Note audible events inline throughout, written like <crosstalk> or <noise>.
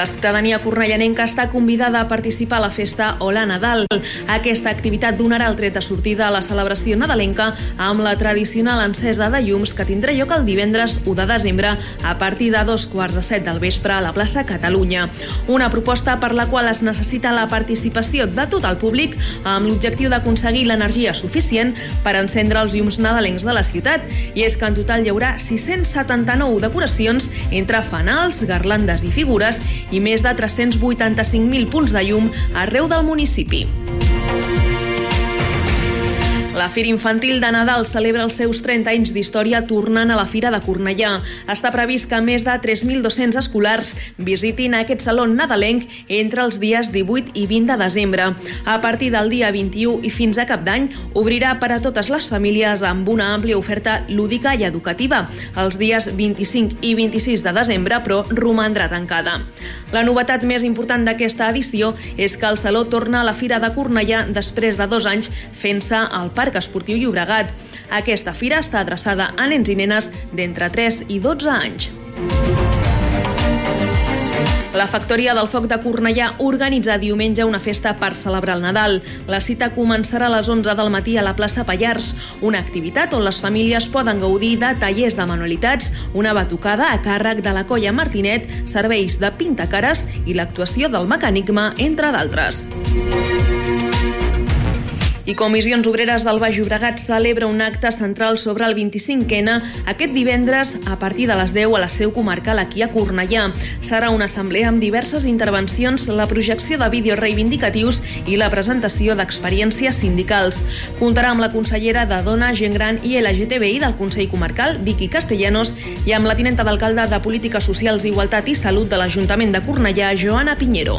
La ciutadania cornellanenca està convidada a participar a la festa Hola Nadal. Aquesta activitat donarà el tret de sortida a la celebració nadalenca amb la tradicional encesa de llums que tindrà lloc el divendres 1 de desembre a partir de dos quarts de set del vespre a la plaça Catalunya. Una proposta per la qual es necessita la participació de tot el públic amb l'objectiu d'aconseguir l'energia suficient per encendre els llums nadalencs de la ciutat. I és que en total hi haurà 679 decoracions entre fanals, garlandes i figures i més de 385.000 punts de llum arreu del municipi. La Fira Infantil de Nadal celebra els seus 30 anys d'història tornant a la Fira de Cornellà. Està previst que més de 3.200 escolars visitin aquest saló nadalenc entre els dies 18 i 20 de desembre. A partir del dia 21 i fins a cap d'any, obrirà per a totes les famílies amb una àmplia oferta lúdica i educativa. Els dies 25 i 26 de desembre, però, romandrà tancada. La novetat més important d'aquesta edició és que el Saló torna a la Fira de Cornellà després de dos anys fent-se al Parc Esportiu Llobregat. Aquesta fira està adreçada a nens i nenes d'entre 3 i 12 anys. La Factoria del Foc de Cornellà organitza diumenge una festa per celebrar el Nadal. La cita començarà a les 11 del matí a la plaça Pallars, una activitat on les famílies poden gaudir de tallers de manualitats, una batucada a càrrec de la colla Martinet, serveis de pintacares i l'actuació del mecanigma, entre d'altres. I Comissions Obreres del Baix Llobregat celebra un acte central sobre el 25N aquest divendres a partir de les 10 a la seu comarcal aquí a Cornellà. Serà una assemblea amb diverses intervencions, la projecció de vídeos reivindicatius i la presentació d'experiències sindicals. Comptarà amb la consellera de Dona, Gent Gran i LGTBI del Consell Comarcal, Vicky Castellanos, i amb la tinenta d'alcalde de Polítiques Socials, Igualtat i Salut de l'Ajuntament de Cornellà, Joana Piñero.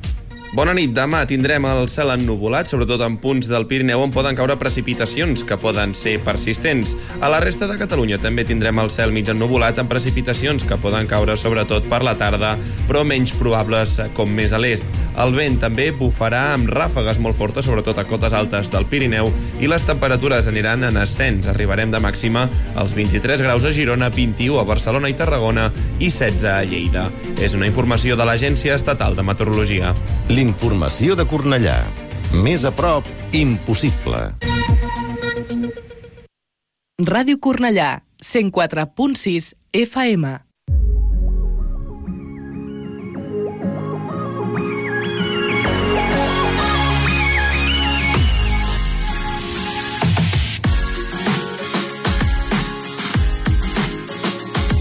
Bona nit. Demà tindrem el cel ennuvolat, sobretot en punts del Pirineu on poden caure precipitacions que poden ser persistents. A la resta de Catalunya també tindrem el cel mig ennuvolat amb precipitacions que poden caure sobretot per la tarda, però menys probables com més a l'est. El vent també bufarà amb ràfegues molt fortes, sobretot a cotes altes del Pirineu, i les temperatures aniran en ascens. Arribarem de màxima als 23 graus a Girona, 21 a Barcelona i Tarragona i 16 a Lleida. És una informació de l'Agència Estatal de Meteorologia. L'informació de Cornellà. Més a prop, impossible. Ràdio Cornellà, 104.6 FM.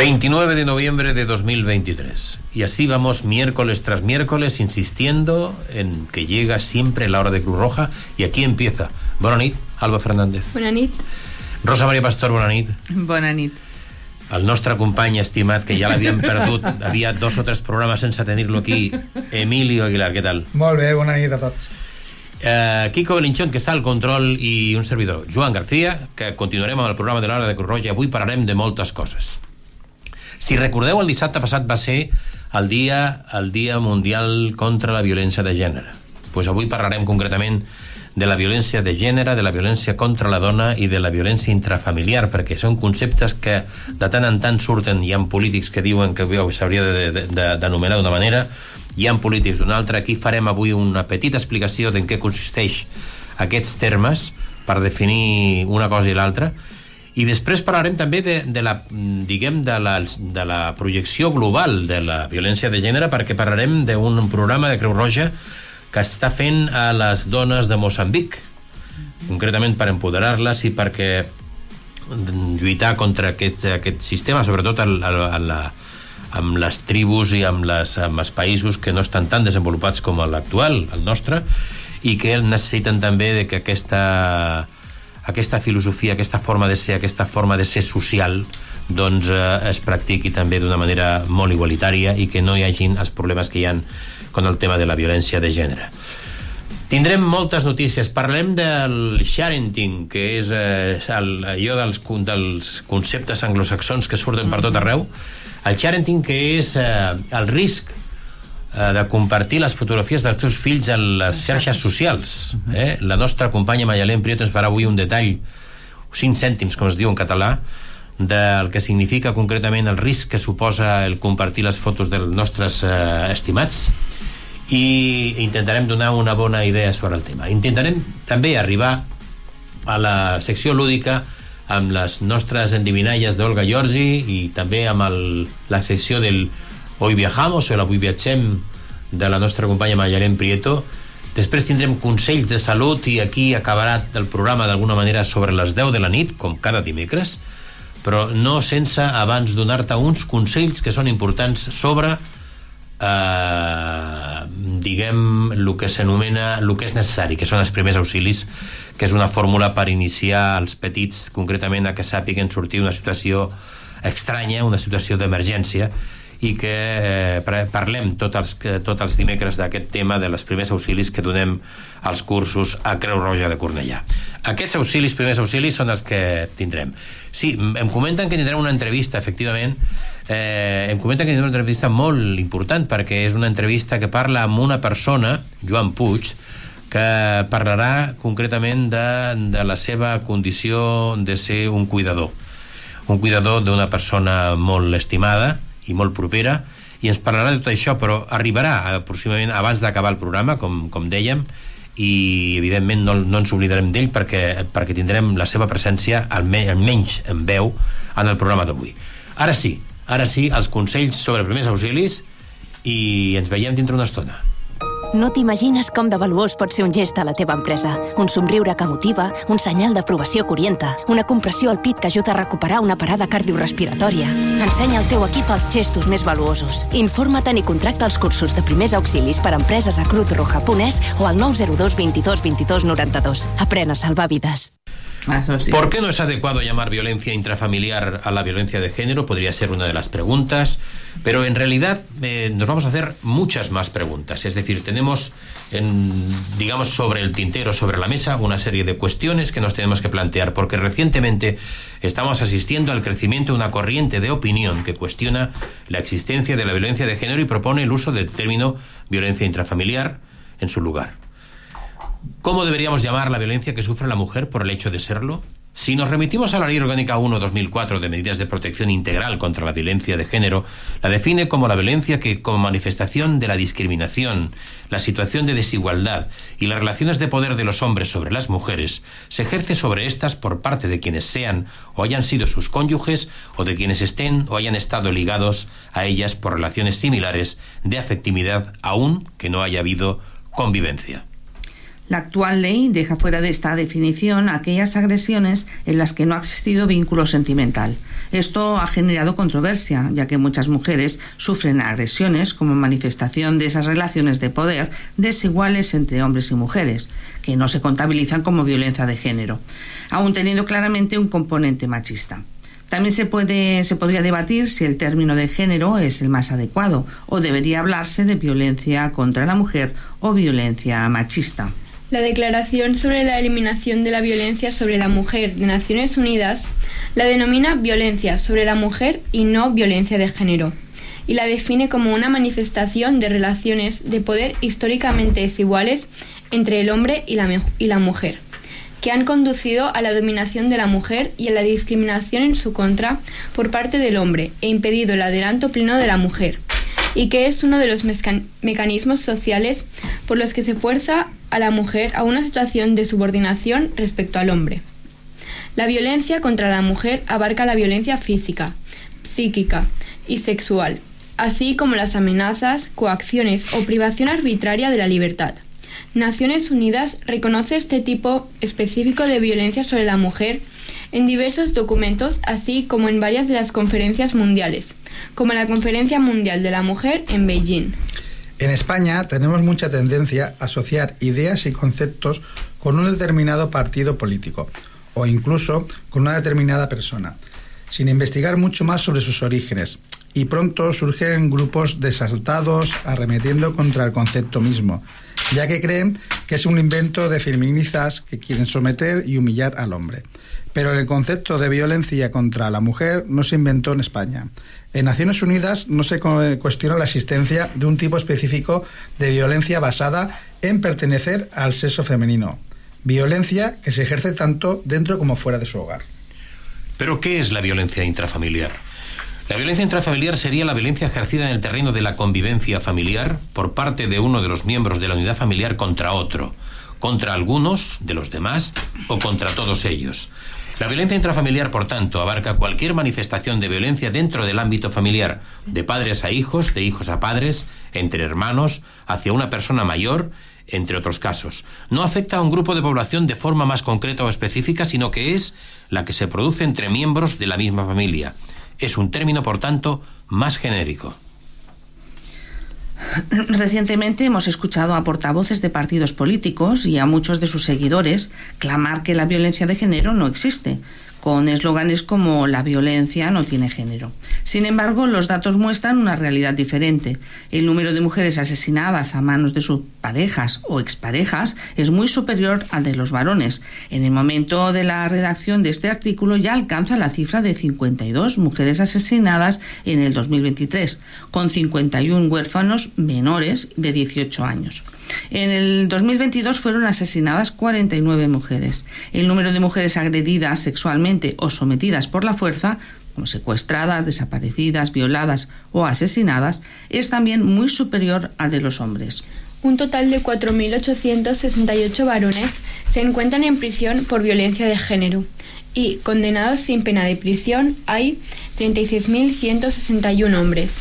...29 de noviembre de 2023... ...y así vamos miércoles tras miércoles... ...insistiendo en que llega siempre la hora de Cruz Roja... ...y aquí empieza... Bona nit, Alba Fernández. Bona nit. Rosa Maria Pastor, bona nit. Bona nit. El nostre company estimat, que ja l'havíem perdut... <laughs> ...havia dos o tres programes sense tenir-lo aquí... Emilio Aguilar, què tal? Molt bé, bona nit a tots. Eh, Kiko Belinchón, que està al control, i un servidor, Joan García, que continuarem amb el programa de l'Hora de Cruz Roja. Avui parlarem de moltes coses. Si recordeu, el dissabte passat va ser el dia, el dia Mundial contra la Violència de Gènere. Pues avui parlarem concretament de la violència de gènere, de la violència contra la dona i de la violència intrafamiliar, perquè són conceptes que de tant en tant surten, hi ha polítics que diuen que s'hauria d'anomenar d'una manera, hi ha polítics d'una altra. Aquí farem avui una petita explicació d'en què consisteix aquests termes per definir una cosa i l'altra i després parlarem també de, de la, diguem, de la, de la projecció global de la violència de gènere perquè parlarem d'un programa de Creu Roja que està fent a les dones de Moçambic concretament per empoderar-les i perquè lluitar contra aquest, aquest sistema, sobretot a, a la, amb les tribus i amb, les, amb els països que no estan tan desenvolupats com l'actual, el nostre, i que necessiten també de que aquesta, aquesta filosofia, aquesta forma de ser, aquesta forma de ser social, doncs eh, es practiqui també d'una manera molt igualitària i que no hi hagin els problemes que hi han con el tema de la violència de gènere. Tindrem moltes notícies. Parlem del sharenting, que és eh, el, allò dels, dels conceptes anglosaxons que surten per tot arreu. El sharenting, que és eh, el risc de compartir les fotografies dels teus fills en les xarxes socials. Eh? La nostra companya Mayalén Prieto ens farà avui un detall, 5 cèntims, com es diu en català, del que significa concretament el risc que suposa el compartir les fotos dels nostres eh, estimats i intentarem donar una bona idea sobre el tema. Intentarem també arribar a la secció lúdica amb les nostres endivinalles d'Olga Giorgi i també amb el, la secció del Hoy viajamos o el Avui viatgem de la nostra companya Mayalén Prieto. Després tindrem consells de salut i aquí acabarà el programa d'alguna manera sobre les 10 de la nit, com cada dimecres però no sense abans donar-te uns consells que són importants sobre eh, diguem el que s'anomena el que és necessari, que són els primers auxilis que és una fórmula per iniciar els petits concretament a que sàpiguen sortir una situació estranya, una situació d'emergència i que eh, parlem tots els, tots els dimecres d'aquest tema de les primers auxilis que donem als cursos a Creu Roja de Cornellà. Aquests auxilis, primers auxilis, són els que tindrem. Sí, em comenten que tindrem una entrevista, efectivament, eh, em comenten que tindrem una entrevista molt important, perquè és una entrevista que parla amb una persona, Joan Puig, que parlarà concretament de, de la seva condició de ser un cuidador. Un cuidador d'una persona molt estimada, i molt propera i ens parlarà de tot això, però arribarà aproximadament abans d'acabar el programa, com, com dèiem, i evidentment no, no ens oblidarem d'ell perquè, perquè tindrem la seva presència almenys en veu en el programa d'avui. Ara sí, ara sí, els consells sobre primers auxilis i ens veiem dintre una estona. No t'imagines com de valuós pot ser un gest a la teva empresa. Un somriure que motiva, un senyal d'aprovació que orienta, una compressió al pit que ajuda a recuperar una parada cardiorrespiratòria. Ensenya al teu equip els gestos més valuosos. Informa't i contracta els cursos de primers auxilis per a empreses a Crut Roja Punès o al 902 22 22 92. Aprèn a salvar vides. Sí. ¿Por qué no es adecuado llamar violencia intrafamiliar a la violencia de género? Podría ser una de las preguntas. Pero en realidad eh, nos vamos a hacer muchas más preguntas. Es decir, tenemos, en, digamos, sobre el tintero, sobre la mesa, una serie de cuestiones que nos tenemos que plantear, porque recientemente estamos asistiendo al crecimiento de una corriente de opinión que cuestiona la existencia de la violencia de género y propone el uso del término violencia intrafamiliar en su lugar. ¿Cómo deberíamos llamar la violencia que sufre la mujer por el hecho de serlo? Si nos remitimos a la Ley Orgánica 1-2004 de Medidas de Protección Integral contra la Violencia de Género, la define como la violencia que, como manifestación de la discriminación, la situación de desigualdad y las relaciones de poder de los hombres sobre las mujeres, se ejerce sobre éstas por parte de quienes sean o hayan sido sus cónyuges o de quienes estén o hayan estado ligados a ellas por relaciones similares de afectividad, aun que no haya habido convivencia. La actual ley deja fuera de esta definición aquellas agresiones en las que no ha existido vínculo sentimental. Esto ha generado controversia, ya que muchas mujeres sufren agresiones como manifestación de esas relaciones de poder desiguales entre hombres y mujeres, que no se contabilizan como violencia de género, aun teniendo claramente un componente machista. También se, puede, se podría debatir si el término de género es el más adecuado o debería hablarse de violencia contra la mujer o violencia machista. La Declaración sobre la Eliminación de la Violencia sobre la Mujer de Naciones Unidas la denomina violencia sobre la mujer y no violencia de género, y la define como una manifestación de relaciones de poder históricamente desiguales entre el hombre y la, y la mujer, que han conducido a la dominación de la mujer y a la discriminación en su contra por parte del hombre e impedido el adelanto pleno de la mujer y que es uno de los mecanismos sociales por los que se fuerza a la mujer a una situación de subordinación respecto al hombre. La violencia contra la mujer abarca la violencia física, psíquica y sexual, así como las amenazas, coacciones o privación arbitraria de la libertad. Naciones Unidas reconoce este tipo específico de violencia sobre la mujer en diversos documentos, así como en varias de las conferencias mundiales, como la Conferencia Mundial de la Mujer en Beijing. En España tenemos mucha tendencia a asociar ideas y conceptos con un determinado partido político o incluso con una determinada persona, sin investigar mucho más sobre sus orígenes. Y pronto surgen grupos desaltados arremetiendo contra el concepto mismo, ya que creen que es un invento de feministas que quieren someter y humillar al hombre. Pero el concepto de violencia contra la mujer no se inventó en España. En Naciones Unidas no se cuestiona la existencia de un tipo específico de violencia basada en pertenecer al sexo femenino. Violencia que se ejerce tanto dentro como fuera de su hogar. ¿Pero qué es la violencia intrafamiliar? La violencia intrafamiliar sería la violencia ejercida en el terreno de la convivencia familiar por parte de uno de los miembros de la unidad familiar contra otro, contra algunos de los demás o contra todos ellos. La violencia intrafamiliar, por tanto, abarca cualquier manifestación de violencia dentro del ámbito familiar, de padres a hijos, de hijos a padres, entre hermanos, hacia una persona mayor, entre otros casos. No afecta a un grupo de población de forma más concreta o específica, sino que es la que se produce entre miembros de la misma familia. Es un término, por tanto, más genérico. <clears throat> Recientemente hemos escuchado a portavoces de partidos políticos y a muchos de sus seguidores clamar que la violencia de género no existe, con eslóganes como la violencia no tiene género. Sin embargo, los datos muestran una realidad diferente. El número de mujeres asesinadas a manos de sus parejas o exparejas es muy superior al de los varones. En el momento de la redacción de este artículo ya alcanza la cifra de 52 mujeres asesinadas en el 2023, con 51 huérfanos menores de 18 años. En el 2022 fueron asesinadas 49 mujeres. El número de mujeres agredidas sexualmente o sometidas por la fuerza como secuestradas, desaparecidas, violadas o asesinadas, es también muy superior al de los hombres. Un total de 4.868 varones se encuentran en prisión por violencia de género y condenados sin pena de prisión hay 36.161 hombres.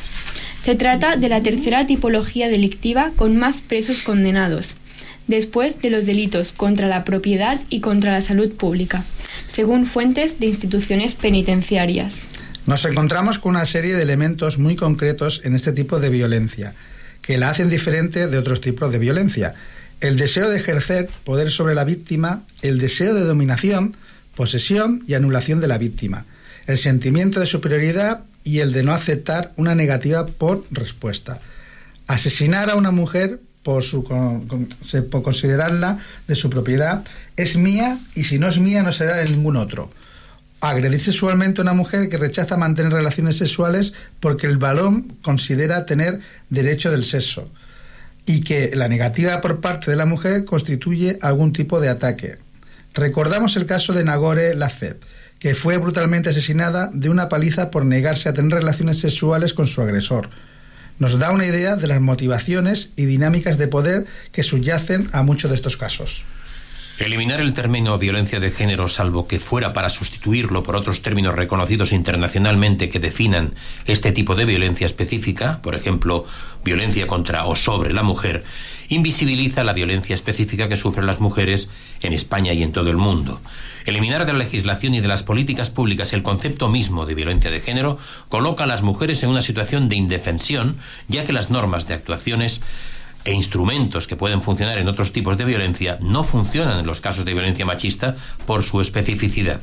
Se trata de la tercera tipología delictiva con más presos condenados, después de los delitos contra la propiedad y contra la salud pública, según fuentes de instituciones penitenciarias. Nos encontramos con una serie de elementos muy concretos en este tipo de violencia, que la hacen diferente de otros tipos de violencia. El deseo de ejercer poder sobre la víctima, el deseo de dominación, posesión y anulación de la víctima, el sentimiento de superioridad y el de no aceptar una negativa por respuesta. Asesinar a una mujer por, su, por considerarla de su propiedad es mía y si no es mía no será de ningún otro. Agredir sexualmente a una mujer que rechaza mantener relaciones sexuales porque el balón considera tener derecho del sexo y que la negativa por parte de la mujer constituye algún tipo de ataque. Recordamos el caso de Nagore Lafet, que fue brutalmente asesinada de una paliza por negarse a tener relaciones sexuales con su agresor. Nos da una idea de las motivaciones y dinámicas de poder que subyacen a muchos de estos casos. Eliminar el término violencia de género, salvo que fuera para sustituirlo por otros términos reconocidos internacionalmente que definan este tipo de violencia específica, por ejemplo, violencia contra o sobre la mujer, invisibiliza la violencia específica que sufren las mujeres en España y en todo el mundo. Eliminar de la legislación y de las políticas públicas el concepto mismo de violencia de género coloca a las mujeres en una situación de indefensión, ya que las normas de actuaciones e instrumentos que pueden funcionar en otros tipos de violencia no funcionan en los casos de violencia machista por su especificidad.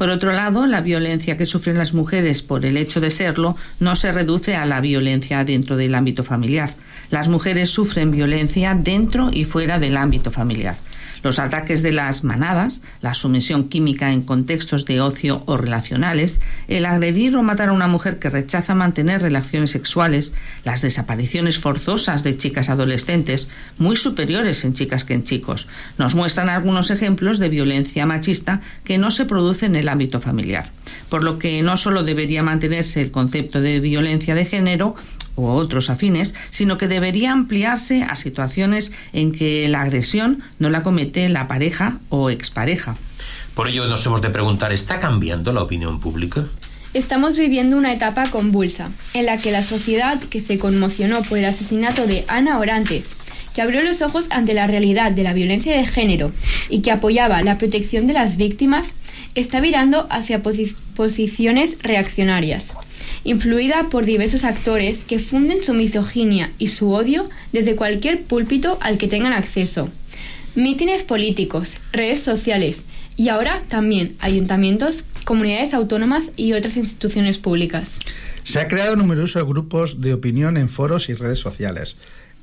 Por otro lado, la violencia que sufren las mujeres por el hecho de serlo no se reduce a la violencia dentro del ámbito familiar. Las mujeres sufren violencia dentro y fuera del ámbito familiar. Los ataques de las manadas, la sumisión química en contextos de ocio o relacionales, el agredir o matar a una mujer que rechaza mantener relaciones sexuales, las desapariciones forzosas de chicas adolescentes, muy superiores en chicas que en chicos, nos muestran algunos ejemplos de violencia machista que no se produce en el ámbito familiar. Por lo que no solo debería mantenerse el concepto de violencia de género, u otros afines, sino que debería ampliarse a situaciones en que la agresión no la comete la pareja o expareja. Por ello nos hemos de preguntar, ¿está cambiando la opinión pública? Estamos viviendo una etapa convulsa, en la que la sociedad que se conmocionó por el asesinato de Ana Orantes, que abrió los ojos ante la realidad de la violencia de género y que apoyaba la protección de las víctimas, está virando hacia posiciones reaccionarias, influida por diversos actores que funden su misoginia y su odio desde cualquier púlpito al que tengan acceso. Mítines políticos, redes sociales y ahora también ayuntamientos, comunidades autónomas y otras instituciones públicas. Se han creado numerosos grupos de opinión en foros y redes sociales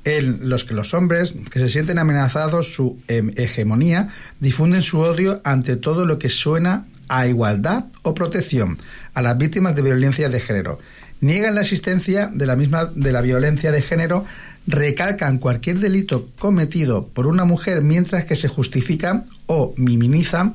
en los que los hombres que se sienten amenazados su em, hegemonía difunden su odio ante todo lo que suena a igualdad o protección a las víctimas de violencia de género. Niegan la existencia de la misma de la violencia de género, recalcan cualquier delito cometido por una mujer mientras que se justifican o minimizan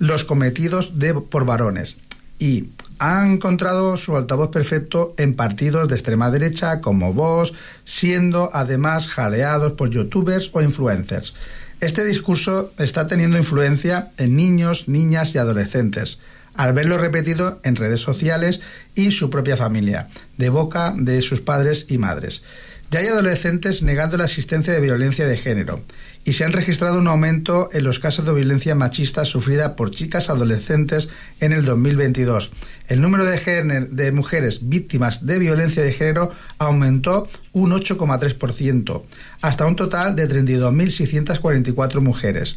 los cometidos por varones y han encontrado su altavoz perfecto en partidos de extrema derecha como vos, siendo además jaleados por youtubers o influencers. Este discurso está teniendo influencia en niños, niñas y adolescentes, al verlo repetido en redes sociales y su propia familia, de boca de sus padres y madres. Ya hay adolescentes negando la existencia de violencia de género y se han registrado un aumento en los casos de violencia machista sufrida por chicas adolescentes en el 2022. El número de, de mujeres víctimas de violencia de género aumentó un 8,3%, hasta un total de 32.644 mujeres.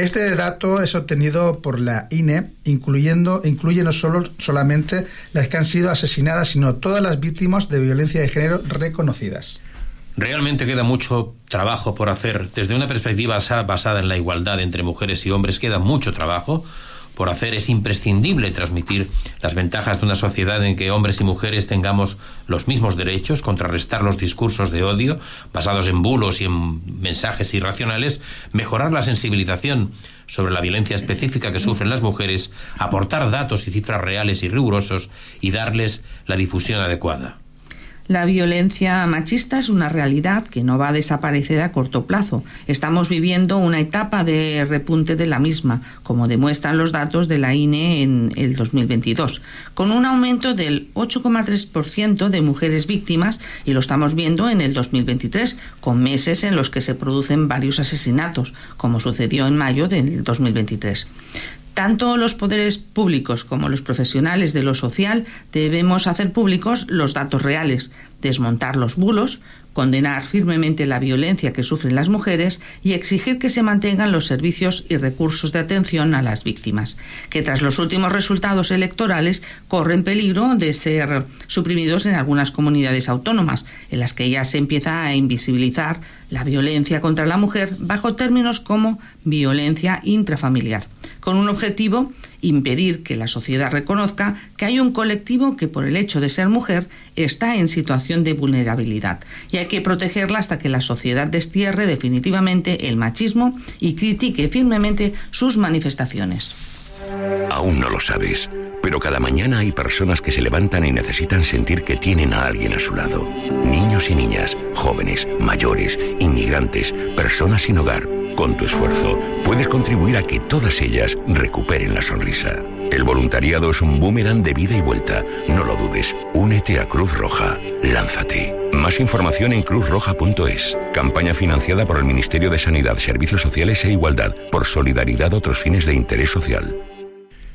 Este dato es obtenido por la INE, incluyendo, incluye no solo, solamente las que han sido asesinadas, sino todas las víctimas de violencia de género reconocidas. Realmente queda mucho trabajo por hacer. Desde una perspectiva basada en la igualdad entre mujeres y hombres, queda mucho trabajo por hacer. Es imprescindible transmitir las ventajas de una sociedad en que hombres y mujeres tengamos los mismos derechos, contrarrestar los discursos de odio basados en bulos y en mensajes irracionales, mejorar la sensibilización sobre la violencia específica que sufren las mujeres, aportar datos y cifras reales y rigurosos y darles la difusión adecuada. La violencia machista es una realidad que no va a desaparecer a corto plazo. Estamos viviendo una etapa de repunte de la misma, como demuestran los datos de la INE en el 2022, con un aumento del 8,3% de mujeres víctimas y lo estamos viendo en el 2023, con meses en los que se producen varios asesinatos, como sucedió en mayo del 2023. Tanto los poderes públicos como los profesionales de lo social debemos hacer públicos los datos reales, desmontar los bulos, condenar firmemente la violencia que sufren las mujeres y exigir que se mantengan los servicios y recursos de atención a las víctimas, que tras los últimos resultados electorales corren peligro de ser suprimidos en algunas comunidades autónomas, en las que ya se empieza a invisibilizar la violencia contra la mujer bajo términos como violencia intrafamiliar con un objetivo impedir que la sociedad reconozca que hay un colectivo que por el hecho de ser mujer está en situación de vulnerabilidad y hay que protegerla hasta que la sociedad destierre definitivamente el machismo y critique firmemente sus manifestaciones. Aún no lo sabes, pero cada mañana hay personas que se levantan y necesitan sentir que tienen a alguien a su lado. Niños y niñas, jóvenes, mayores, inmigrantes, personas sin hogar con tu esfuerzo, puedes contribuir a que todas ellas recuperen la sonrisa. El voluntariado es un boomerang de vida y vuelta. No lo dudes. Únete a Cruz Roja. Lánzate. Más información en cruzroja.es. Campaña financiada por el Ministerio de Sanidad, Servicios Sociales e Igualdad por solidaridad otros fines de interés social.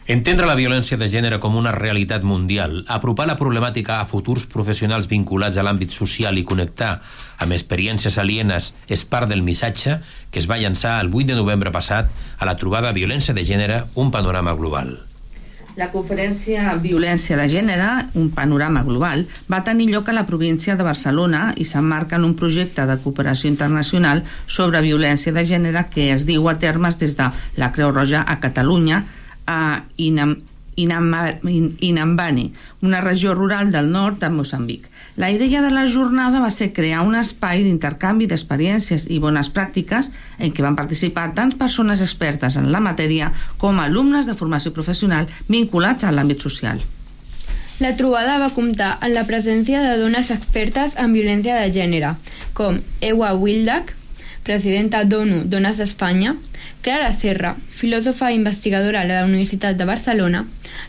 Entendre la violència de gènere com una realitat mundial, apropar la problemàtica a futurs professionals vinculats a l'àmbit social i connectar amb experiències alienes és part del missatge que es va llançar el 8 de novembre passat a la trobada Violència de gènere, un panorama global. La conferència Violència de gènere, un panorama global, va tenir lloc a la província de Barcelona i s'emmarca en un projecte de cooperació internacional sobre violència de gènere que es diu a termes des de la Creu Roja a Catalunya, a Inam, Inambane, una regió rural del nord de Moçambic. La idea de la jornada va ser crear un espai d'intercanvi d'experiències i bones pràctiques en què van participar tant persones expertes en la matèria com alumnes de formació professional vinculats a l'àmbit social. La trobada va comptar amb la presència de dones expertes en violència de gènere, com Ewa Wildak, presidenta d'ONU Dones d'Espanya, Clara Serra, filòsofa i investigadora de la Universitat de Barcelona,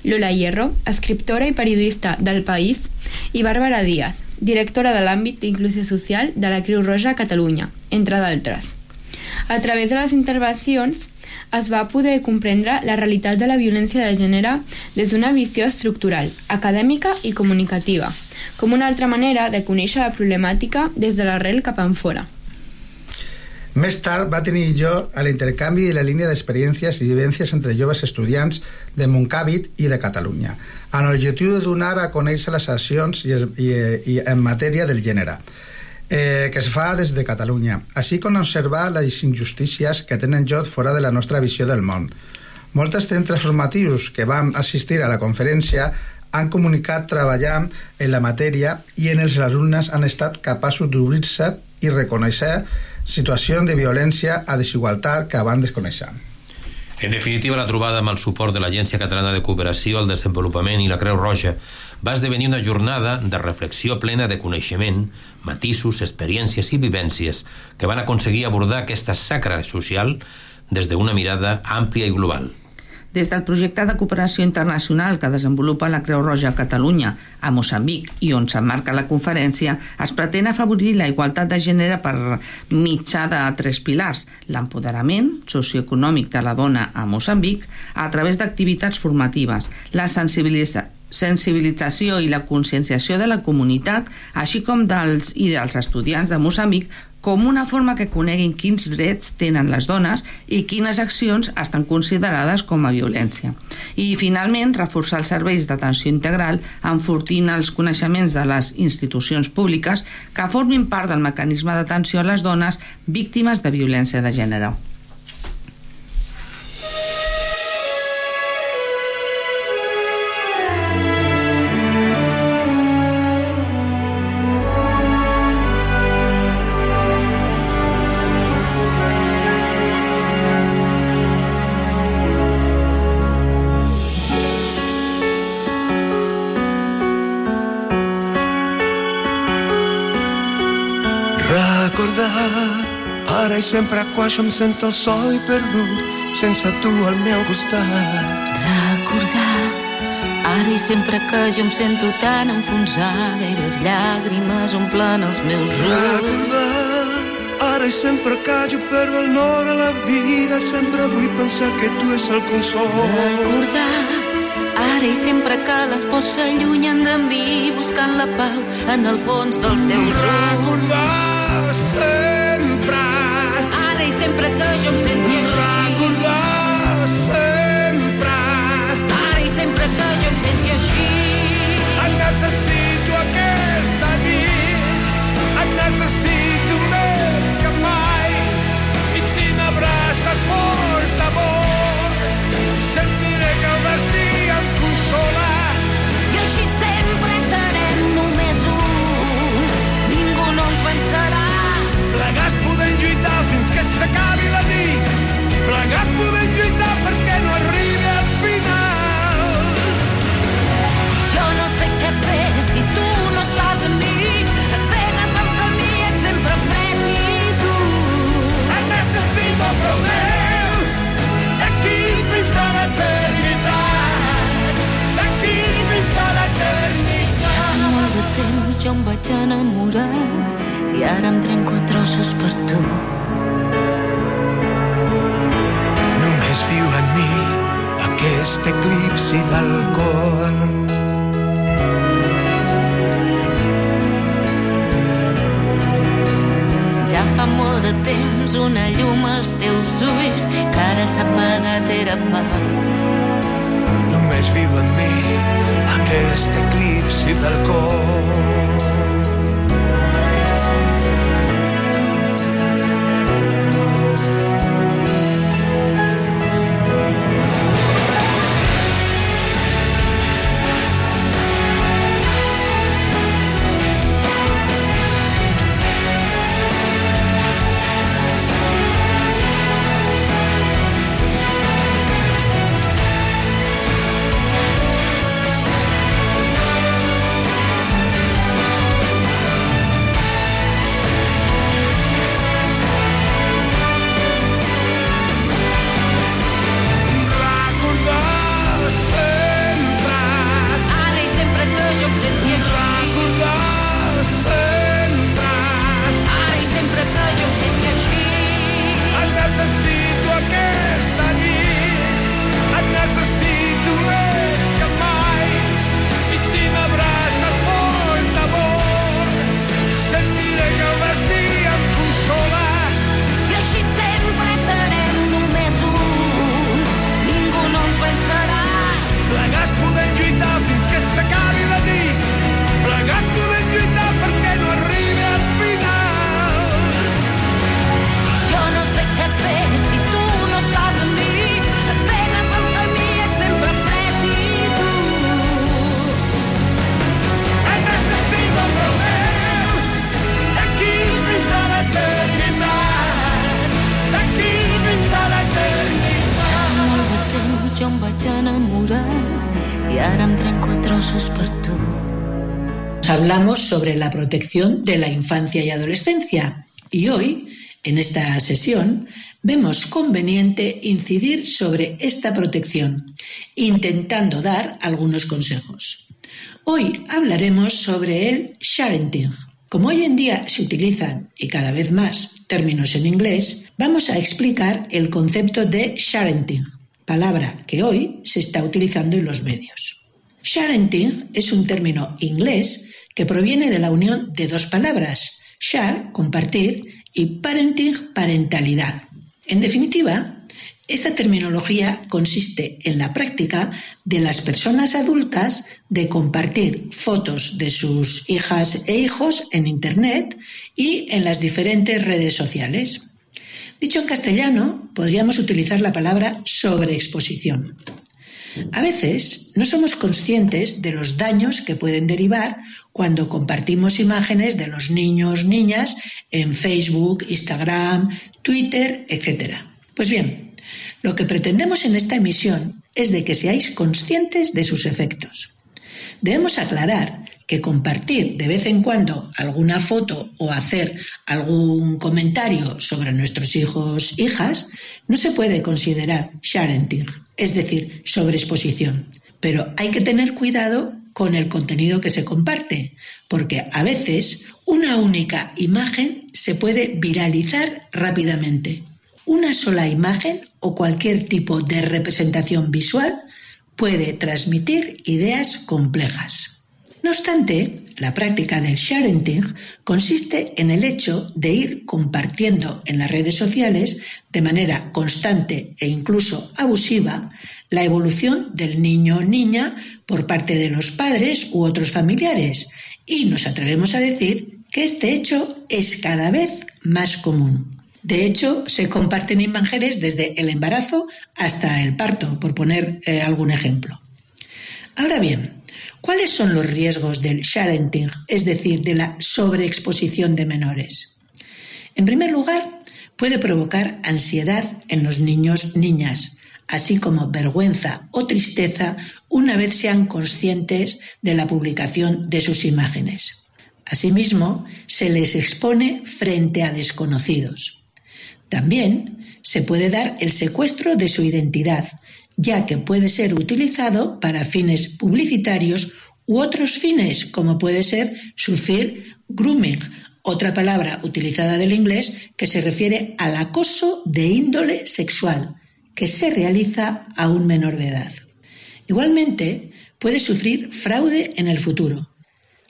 Lola Hierro, escriptora i periodista del País, i Bàrbara Díaz, directora de l'àmbit d'inclusió social de la Creu Roja a Catalunya, entre d'altres. A través de les intervencions es va poder comprendre la realitat de la violència de gènere des d'una visió estructural, acadèmica i comunicativa, com una altra manera de conèixer la problemàtica des de l'arrel cap en fora. Més tard va tenir lloc a l'intercanvi de la línia d'experiències i vivències entre joves estudiants de Montcàvit i de Catalunya, amb l'objectiu de donar a conèixer les accions i, i, i en matèria del gènere, eh, que es fa des de Catalunya, així com observar les injustícies que tenen lloc fora de la nostra visió del món. Molts centres formatius que van assistir a la conferència han comunicat treballar en la matèria i en els alumnes han estat capaços d'obrir-se i reconèixer situacions de violència a desigualtat que abans desconeixen. En definitiva, la trobada amb el suport de l'Agència Catalana de Cooperació al Desenvolupament i la Creu Roja va esdevenir una jornada de reflexió plena de coneixement, matisos, experiències i vivències que van aconseguir abordar aquesta sacra social des d'una mirada àmplia i global. Des del projecte de cooperació internacional que desenvolupa la Creu Roja a Catalunya, a Moçambic, i on s'emmarca la conferència, es pretén afavorir la igualtat de gènere per mitjà de tres pilars. L'empoderament socioeconòmic de la dona a Moçambic a través d'activitats formatives, la sensibilització sensibilització i la conscienciació de la comunitat, així com dels i dels estudiants de Moçambic com una forma que coneguin quins drets tenen les dones i quines accions estan considerades com a violència. I, finalment, reforçar els serveis d'atenció integral enfortint els coneixements de les institucions públiques que formin part del mecanisme d'atenció a les dones víctimes de violència de gènere. Sempre quan jo em sento el sol i perdut sense tu al meu costat. Recordar Ara i sempre que jo em sento tan enfonsada i les llàgrimes omplen els meus ulls. Recordar Ara i sempre que jo perdo el nord a la vida sempre vull pensar que tu és el consol. Recordar Ara i sempre que les pors s'allunyen de mi buscant la pau en el fons dels teus ulls. Recordar Williams in here. Temps jo em vaig enamorar i ara em trenco a trossos per tu. Només viu en mi aquest eclipsi del cor. Ja fa molt de temps una llum als teus ulls que ara s'ha apagat era pau. Viu en mi aquest eclipsi del cor. La protección de la infancia y adolescencia y hoy, en esta sesión, vemos conveniente incidir sobre esta protección, intentando dar algunos consejos. Hoy hablaremos sobre el sharenting. Como hoy en día se utilizan, y cada vez más, términos en inglés, vamos a explicar el concepto de sharenting, palabra que hoy se está utilizando en los medios. Sharenting es un término inglés que proviene de la unión de dos palabras, share, compartir, y parenting, parentalidad. En definitiva, esta terminología consiste en la práctica de las personas adultas de compartir fotos de sus hijas e hijos en Internet y en las diferentes redes sociales. Dicho en castellano, podríamos utilizar la palabra sobreexposición. A veces no somos conscientes de los daños que pueden derivar cuando compartimos imágenes de los niños, niñas en Facebook, Instagram, Twitter, etc. Pues bien, lo que pretendemos en esta emisión es de que seáis conscientes de sus efectos. Debemos aclarar que compartir de vez en cuando alguna foto o hacer algún comentario sobre nuestros hijos hijas no se puede considerar sharenting, es decir, sobreexposición. Pero hay que tener cuidado con el contenido que se comparte, porque a veces una única imagen se puede viralizar rápidamente. Una sola imagen o cualquier tipo de representación visual puede transmitir ideas complejas. No obstante, la práctica del sharenting consiste en el hecho de ir compartiendo en las redes sociales de manera constante e incluso abusiva la evolución del niño o niña por parte de los padres u otros familiares y nos atrevemos a decir que este hecho es cada vez más común. De hecho, se comparten imágenes desde el embarazo hasta el parto, por poner eh, algún ejemplo. Ahora bien, ¿cuáles son los riesgos del sharenting, es decir, de la sobreexposición de menores? En primer lugar, puede provocar ansiedad en los niños niñas, así como vergüenza o tristeza una vez sean conscientes de la publicación de sus imágenes. Asimismo, se les expone frente a desconocidos. También se puede dar el secuestro de su identidad, ya que puede ser utilizado para fines publicitarios u otros fines, como puede ser sufrir grooming, otra palabra utilizada del inglés que se refiere al acoso de índole sexual que se realiza a un menor de edad. Igualmente, puede sufrir fraude en el futuro.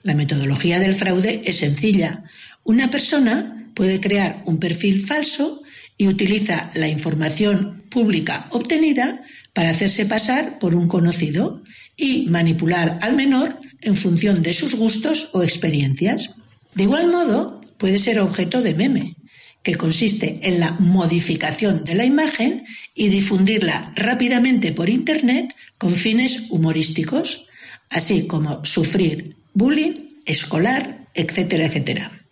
La metodología del fraude es sencilla. Una persona puede crear un perfil falso y utiliza la información pública obtenida para hacerse pasar por un conocido y manipular al menor en función de sus gustos o experiencias. De igual modo, puede ser objeto de meme, que consiste en la modificación de la imagen y difundirla rápidamente por Internet con fines humorísticos, así como sufrir bullying escolar, etcétera, etcétera.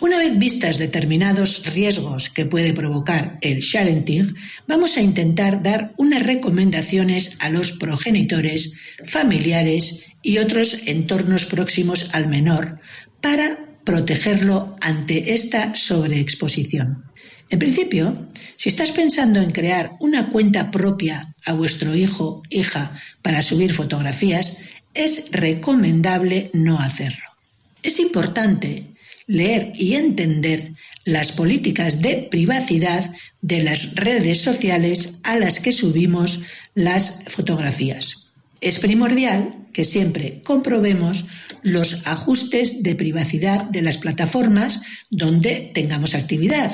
Una vez vistas determinados riesgos que puede provocar el sharenting, vamos a intentar dar unas recomendaciones a los progenitores, familiares y otros entornos próximos al menor para protegerlo ante esta sobreexposición. En principio, si estás pensando en crear una cuenta propia a vuestro hijo, hija, para subir fotografías, es recomendable no hacerlo. Es importante leer y entender las políticas de privacidad de las redes sociales a las que subimos las fotografías. Es primordial que siempre comprobemos los ajustes de privacidad de las plataformas donde tengamos actividad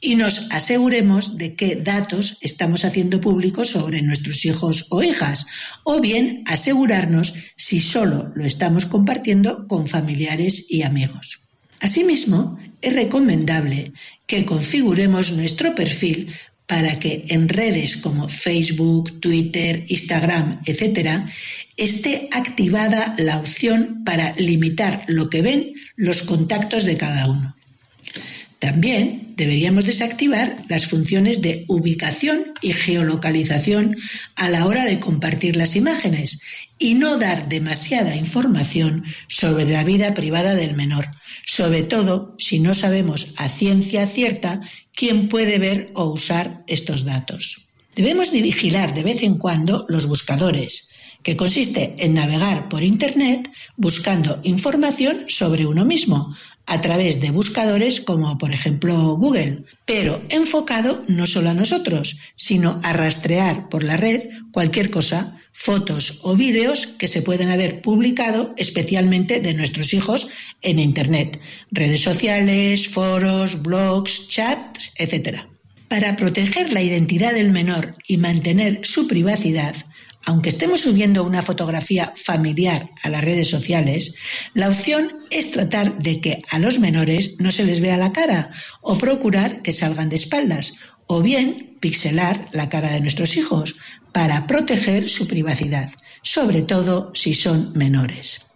y nos aseguremos de qué datos estamos haciendo públicos sobre nuestros hijos o hijas, o bien asegurarnos si solo lo estamos compartiendo con familiares y amigos. Asimismo, es recomendable que configuremos nuestro perfil para que en redes como Facebook, Twitter, Instagram, etc., esté activada la opción para limitar lo que ven los contactos de cada uno. También deberíamos desactivar las funciones de ubicación y geolocalización a la hora de compartir las imágenes y no dar demasiada información sobre la vida privada del menor, sobre todo si no sabemos a ciencia cierta quién puede ver o usar estos datos. Debemos de vigilar de vez en cuando los buscadores, que consiste en navegar por Internet buscando información sobre uno mismo, a través de buscadores como por ejemplo Google, pero enfocado no solo a nosotros, sino a rastrear por la red cualquier cosa, fotos o vídeos que se pueden haber publicado especialmente de nuestros hijos en Internet, redes sociales, foros, blogs, chats, etc. Para proteger la identidad del menor y mantener su privacidad, aunque estemos subiendo una fotografía familiar a las redes sociales, la opción es tratar de que a los menores no se les vea la cara o procurar que salgan de espaldas o bien pixelar la cara de nuestros hijos para proteger su privacidad, sobre todo si son menores.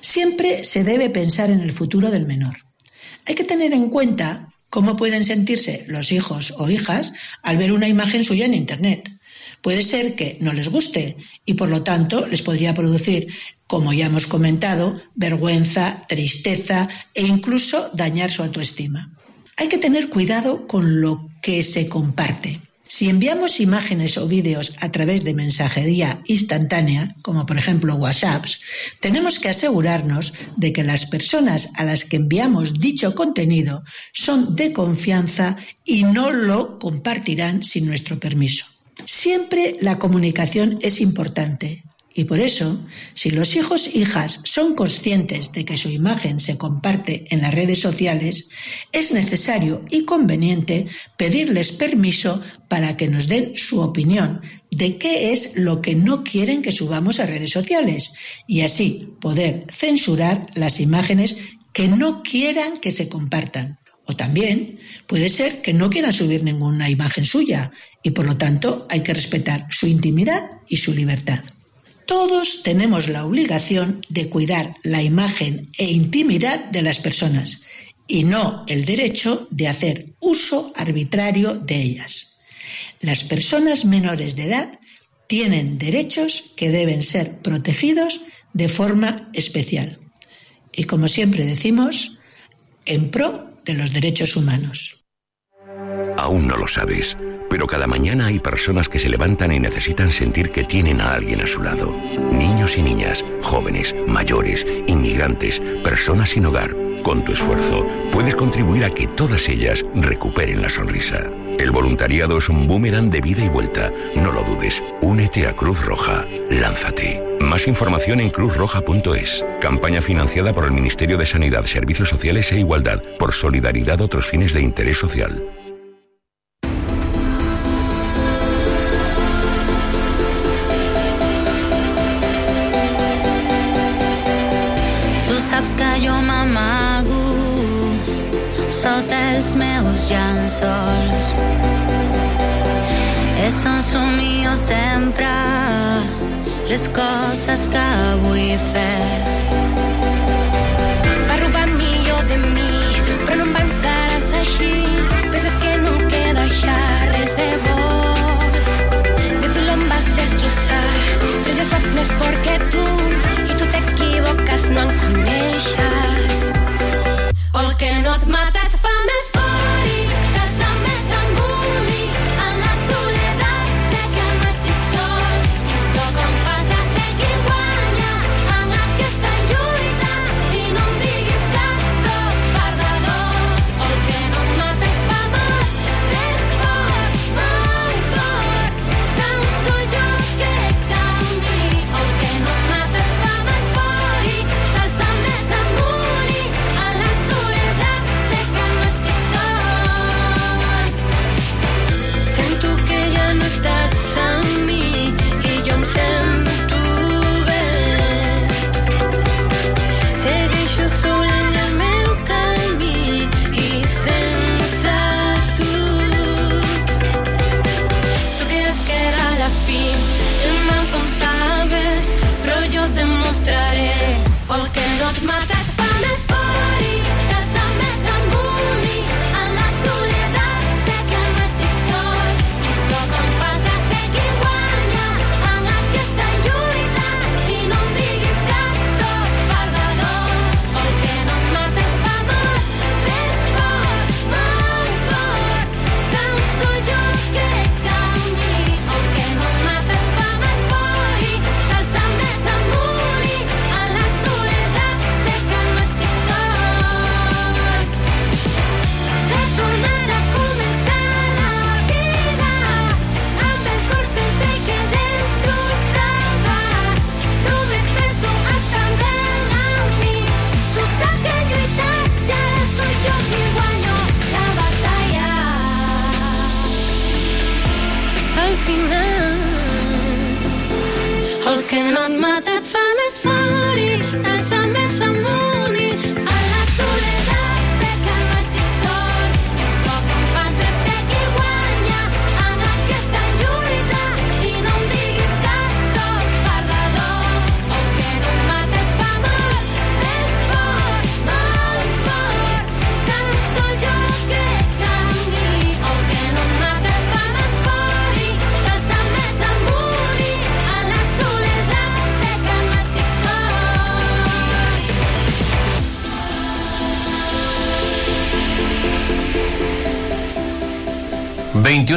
Siempre se debe pensar en el futuro del menor. Hay que tener en cuenta cómo pueden sentirse los hijos o hijas al ver una imagen suya en Internet puede ser que no les guste y por lo tanto les podría producir, como ya hemos comentado, vergüenza, tristeza e incluso dañar su autoestima. Hay que tener cuidado con lo que se comparte. Si enviamos imágenes o vídeos a través de mensajería instantánea, como por ejemplo WhatsApps, tenemos que asegurarnos de que las personas a las que enviamos dicho contenido son de confianza y no lo compartirán sin nuestro permiso. Siempre la comunicación es importante y por eso, si los hijos hijas son conscientes de que su imagen se comparte en las redes sociales, es necesario y conveniente pedirles permiso para que nos den su opinión de qué es lo que no quieren que subamos a redes sociales y así poder censurar las imágenes que no quieran que se compartan. O también puede ser que no quieran subir ninguna imagen suya y por lo tanto hay que respetar su intimidad y su libertad. Todos tenemos la obligación de cuidar la imagen e intimidad de las personas y no el derecho de hacer uso arbitrario de ellas. Las personas menores de edad tienen derechos que deben ser protegidos de forma especial. Y como siempre decimos, en pro de los derechos humanos. Aún no lo sabes, pero cada mañana hay personas que se levantan y necesitan sentir que tienen a alguien a su lado. Niños y niñas, jóvenes, mayores, inmigrantes, personas sin hogar. Con tu esfuerzo puedes contribuir a que todas ellas recuperen la sonrisa. El voluntariado es un boomerang de vida y vuelta. No lo dudes. Únete a Cruz Roja. Lánzate. Más información en cruzroja.es. Campaña financiada por el Ministerio de Sanidad, Servicios Sociales e Igualdad por solidaridad otros fines de interés social. Sota els meus llençols. És un somio sempre les coses que vull fer. Va robar millor de mi, però no que no de. De tu tu. No coneixes. O el que no et mata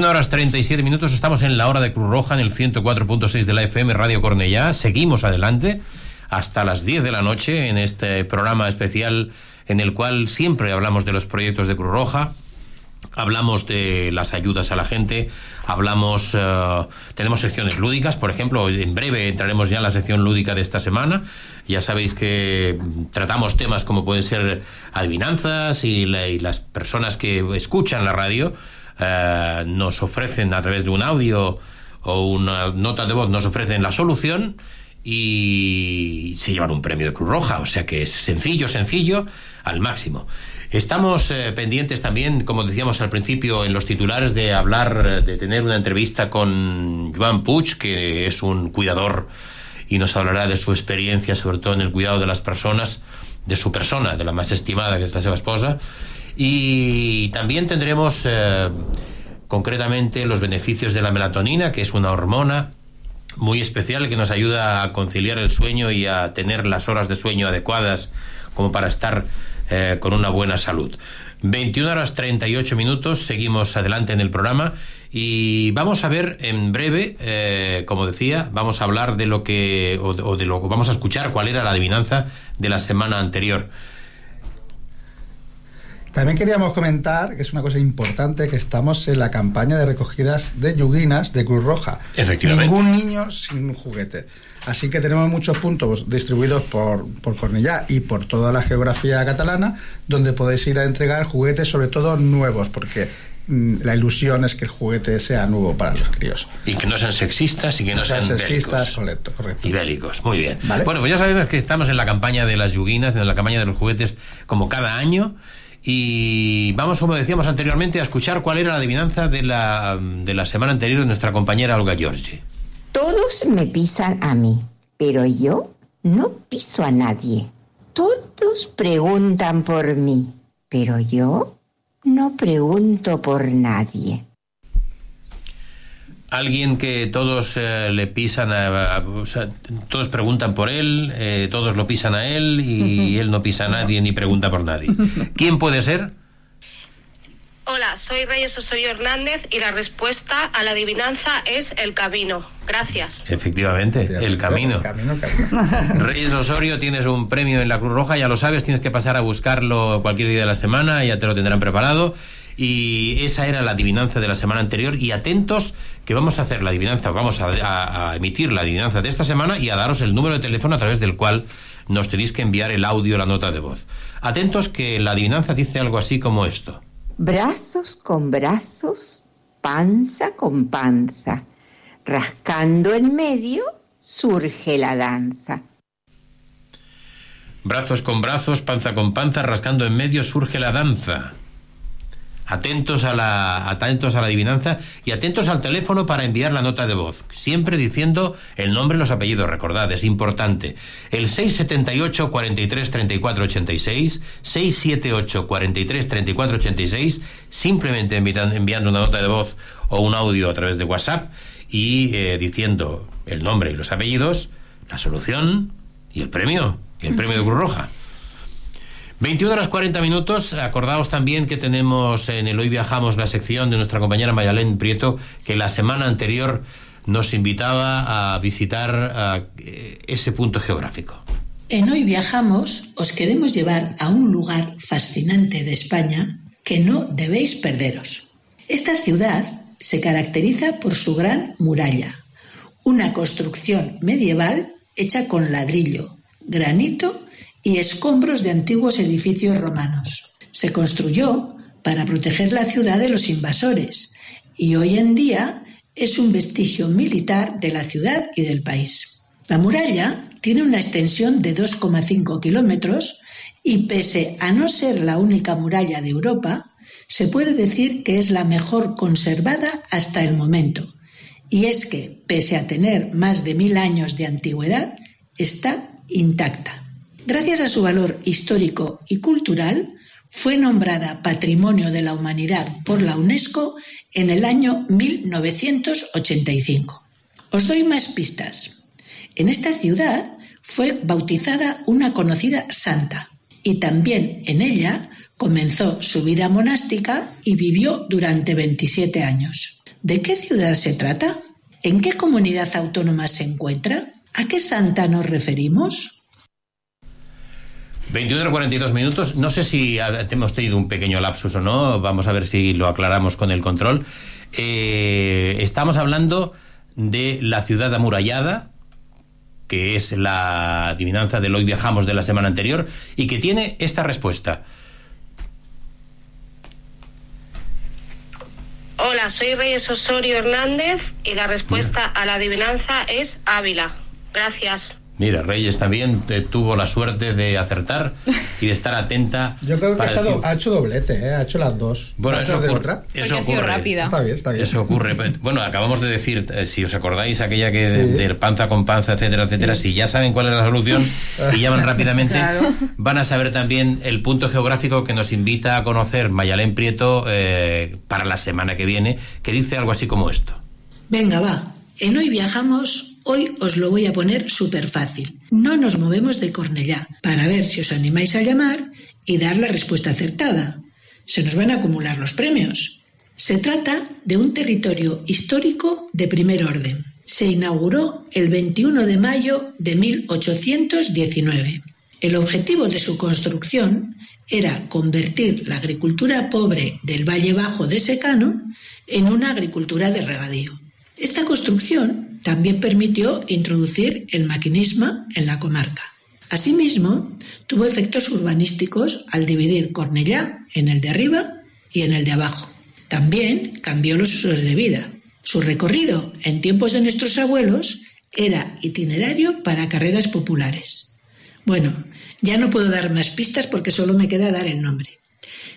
21 horas 37 minutos, estamos en la hora de Cruz Roja en el 104.6 de la FM Radio Cornellá. Seguimos adelante hasta las 10 de la noche en este programa especial en el cual siempre hablamos de los proyectos de Cruz Roja, hablamos de las ayudas a la gente, hablamos, eh, tenemos secciones lúdicas, por ejemplo, en breve entraremos ya en la sección lúdica de esta semana. Ya sabéis que tratamos temas como pueden ser adivinanzas y, la- y las personas que escuchan la radio eh, nos ofrecen a través de un audio o una nota de voz, nos ofrecen la solución y se llevan un premio de Cruz Roja. O sea que es sencillo, sencillo, al máximo. Estamos eh, pendientes también, como decíamos al principio en los titulares, de hablar, de tener una entrevista con Joan Puig, que es un cuidador y nos hablará de su experiencia, sobre todo en el cuidado de las personas, de su persona, de la más estimada, que es la seva esposa. Y también tendremos eh, concretamente los beneficios de la melatonina, que es una hormona muy especial que nos ayuda a conciliar el sueño y a tener las horas de sueño adecuadas como para estar eh, con una buena salud. 21 horas 38 minutos, seguimos adelante en el programa y vamos a ver en breve, eh, como decía, vamos a hablar de lo que, o de, lo que vamos a escuchar cuál era la adivinanza de la semana anterior. También queríamos comentar, que es una cosa importante, que estamos en la campaña de recogidas de yuguinas de Cruz Roja. Efectivamente. Ningún niño sin juguete. Así que tenemos muchos puntos distribuidos por, por Cornellá y por toda la geografía catalana, donde podéis ir a entregar juguetes, sobre todo nuevos, porque mm, la ilusión es que el juguete sea nuevo para los críos. Y que no sean sexistas y que no, sean sean sexistas, correcto, correcto. Y bélicos, muy bien. Bueno, pues ya sabemos que estamos en la campaña de las yuguinas, en la campaña de los juguetes, como cada año. Y vamos, como decíamos anteriormente, a escuchar cuál era la adivinanza de la, de la semana anterior de nuestra compañera Olga Giorgi. Todos me pisan a mí, pero yo no piso a nadie. Todos preguntan por mí, pero yo no pregunto por nadie. Alguien que todos eh, le pisan, a, a- o sea, todos preguntan por él, eh, todos lo pisan a él y él no pisa a nadie ni pregunta por nadie. <laughs> ¿Quién puede ser? Hola, soy Reyes Osorio Hernández y la respuesta a la adivinanza es el camino. Gracias. Efectivamente, el camino. <laughs> <laughs> Reyes Osorio, tienes un premio en la Cruz Roja, ya lo sabes, tienes que pasar a buscarlo cualquier día de la semana, ya te lo tendrán preparado. Y esa era la adivinanza de la semana anterior. Y atentos que vamos a hacer la adivinanza, vamos a, a- a emitir la adivinanza de esta semana y a daros el número de teléfono a través del cual nos tenéis que enviar el audio, la nota de voz. Atentos que la adivinanza dice algo así como esto. Brazos con brazos, panza con panza. Rascando en medio surge la danza. Brazos con brazos, panza con panza, rascando en medio surge la danza. Atentos a la, atentos a la adivinanza y atentos al teléfono para enviar la nota de voz. Siempre diciendo el nombre y los apellidos, recordad, es importante. El 678 43 34 86, 678 43 34 86, simplemente envian- enviando una nota de voz o un audio a través de WhatsApp y eh, diciendo el nombre y los apellidos, la solución y el premio, el premio de Cruz Roja. 21 horas 40 minutos. Acordaos también que tenemos en el Hoy Viajamos la sección de nuestra compañera Mayalén Prieto, que la semana anterior nos invitaba a visitar eh, ese punto geográfico. En Hoy Viajamos os queremos llevar a un lugar fascinante de España que no debéis perderos. Esta ciudad se caracteriza por su gran muralla, una construcción medieval hecha con ladrillo, granito y escombros de antiguos edificios romanos. Se construyó para proteger la ciudad de los invasores y hoy en día es un vestigio militar de la ciudad y del país. La muralla tiene una extensión de 2,5 kilómetros y pese a no ser la única muralla de Europa, se puede decir que es la mejor conservada hasta el momento. Y es que, pese a tener más de mil años de antigüedad, está intacta. Gracias a su valor histórico y cultural, fue nombrada Patrimonio de la Humanidad por la UNESCO en el año 1985. Os doy más pistas. En esta ciudad fue bautizada una conocida santa y también en ella comenzó su vida monástica y vivió durante 27 años. ¿De qué ciudad se trata? ¿En qué comunidad autónoma se encuentra? ¿A qué santa nos referimos? 21 42 minutos. No sé si hemos tenido un pequeño lapsus o no. Vamos a ver si lo aclaramos con el control. Eh, estamos hablando de la ciudad amurallada, que es la adivinanza del hoy viajamos de la semana anterior, y que tiene esta respuesta. Hola, soy Reyes Osorio Hernández y la respuesta a la adivinanza es Ávila. Gracias. Mira, Reyes también tuvo la suerte de acertar y de estar atenta. Yo creo que ha hecho, decir- ha hecho doblete, ¿eh? ha hecho las dos. Bueno, ¿Vas eso ocurre. otra? Eso ocurre. Está bien, está bien. Eso ocurre. Bueno, acabamos de decir, eh, si os acordáis, aquella que de, Sí. del panza con panza, etcétera, etcétera, si ya saben cuál es la solución <laughs> y llaman rápidamente, Claro. van a saber también el punto geográfico que nos invita a conocer Mayalén Prieto eh, para la semana que viene, que dice algo así como esto. Venga, va. En Hoy Viajamos, hoy os lo voy a poner súper fácil. No nos movemos de Cornellá para ver si os animáis a llamar y dar la respuesta acertada. Se nos van a acumular los premios. Se trata de un territorio histórico de primer orden. Se inauguró el 21 de mayo de 1819. El objetivo de su construcción era convertir la agricultura pobre del Valle Bajo de Secano en una agricultura de regadío. Esta construcción también permitió introducir el maquinismo en la comarca. Asimismo, tuvo efectos urbanísticos al dividir Cornellá en el de arriba y en el de abajo. También cambió los usos de vida. Su recorrido en tiempos de nuestros abuelos era itinerario para carreras populares. Bueno, ya no puedo dar más pistas porque solo me queda dar el nombre.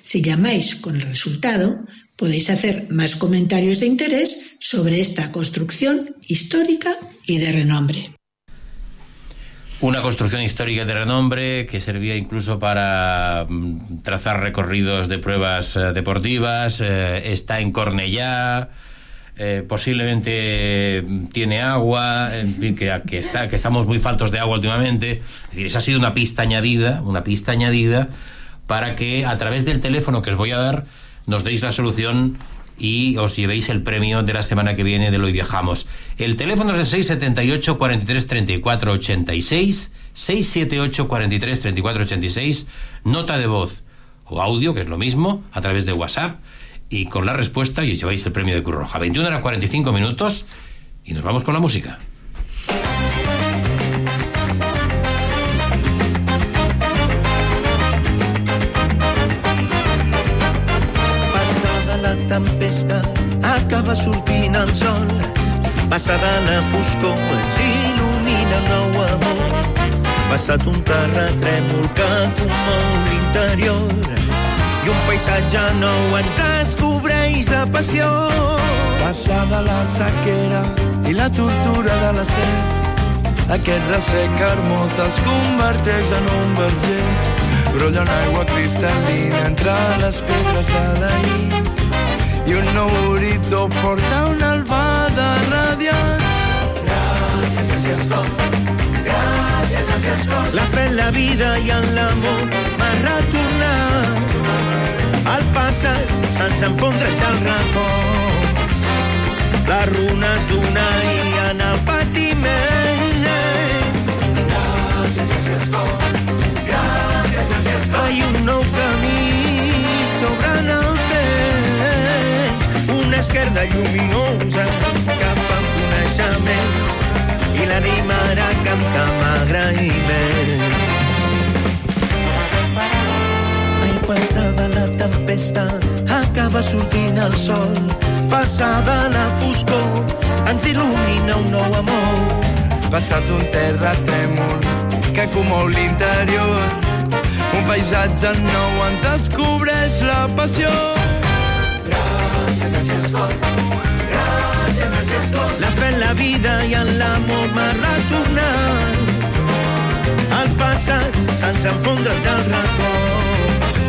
Si llamáis con el resultado, podéis hacer más comentarios de interés sobre esta construcción histórica y de renombre. Una construcción histórica de renombre que servía incluso para mm, trazar recorridos de pruebas eh, deportivas, eh, está en Cornellá, eh, posiblemente mm, tiene agua, en fin, que, estamos muy faltos de agua últimamente. Es decir, esa ha sido una pista añadida, una pista añadida para que a través del teléfono que os voy a dar nos deis la solución y os llevéis el premio de la semana que viene de Hoy Viajamos. El teléfono es el 678 43 34 86, 678 43 34 86, nota de voz o audio, que es lo mismo, a través de WhatsApp, y con la respuesta y os lleváis el premio de Cruz Roja. 21 horas 45 minutos y nos vamos con la música. Tempesta, acaba sortint el sol. Passada la foscor, ens il·lumina un nou amor. Passat un terratrèmol que commou l'interior i un paisatge nou ens descobreix la passió. Passada la sequera i la tortura de la set, aquest ressec hermot es converteix en un verger. Brolla una aigua cristal·lina entre les pedres de l'ahir i un nou horitzó porta una albada gràcies, com. Gràcies, gràcies, com. La fe en la vida i en l'amor m'ha retornat al passat sense enfondre't al record. Les runes d'un ahir en el patiment. Gràcies, gràcies, com. Gràcies, un nou camí esquerda lluminosa cap al coneixement i l'animarà a cantar amb agraïment. Ai, passada la tempesta, acaba sortint el sol. Passada la foscor, ens il·lumina un nou amor. Passat un terratrèmol que comou l'interior, un paisatge nou ens descobreix la passió. La fe en la vida i en l'amor m'ha retornat al passat sense enfondre't del record.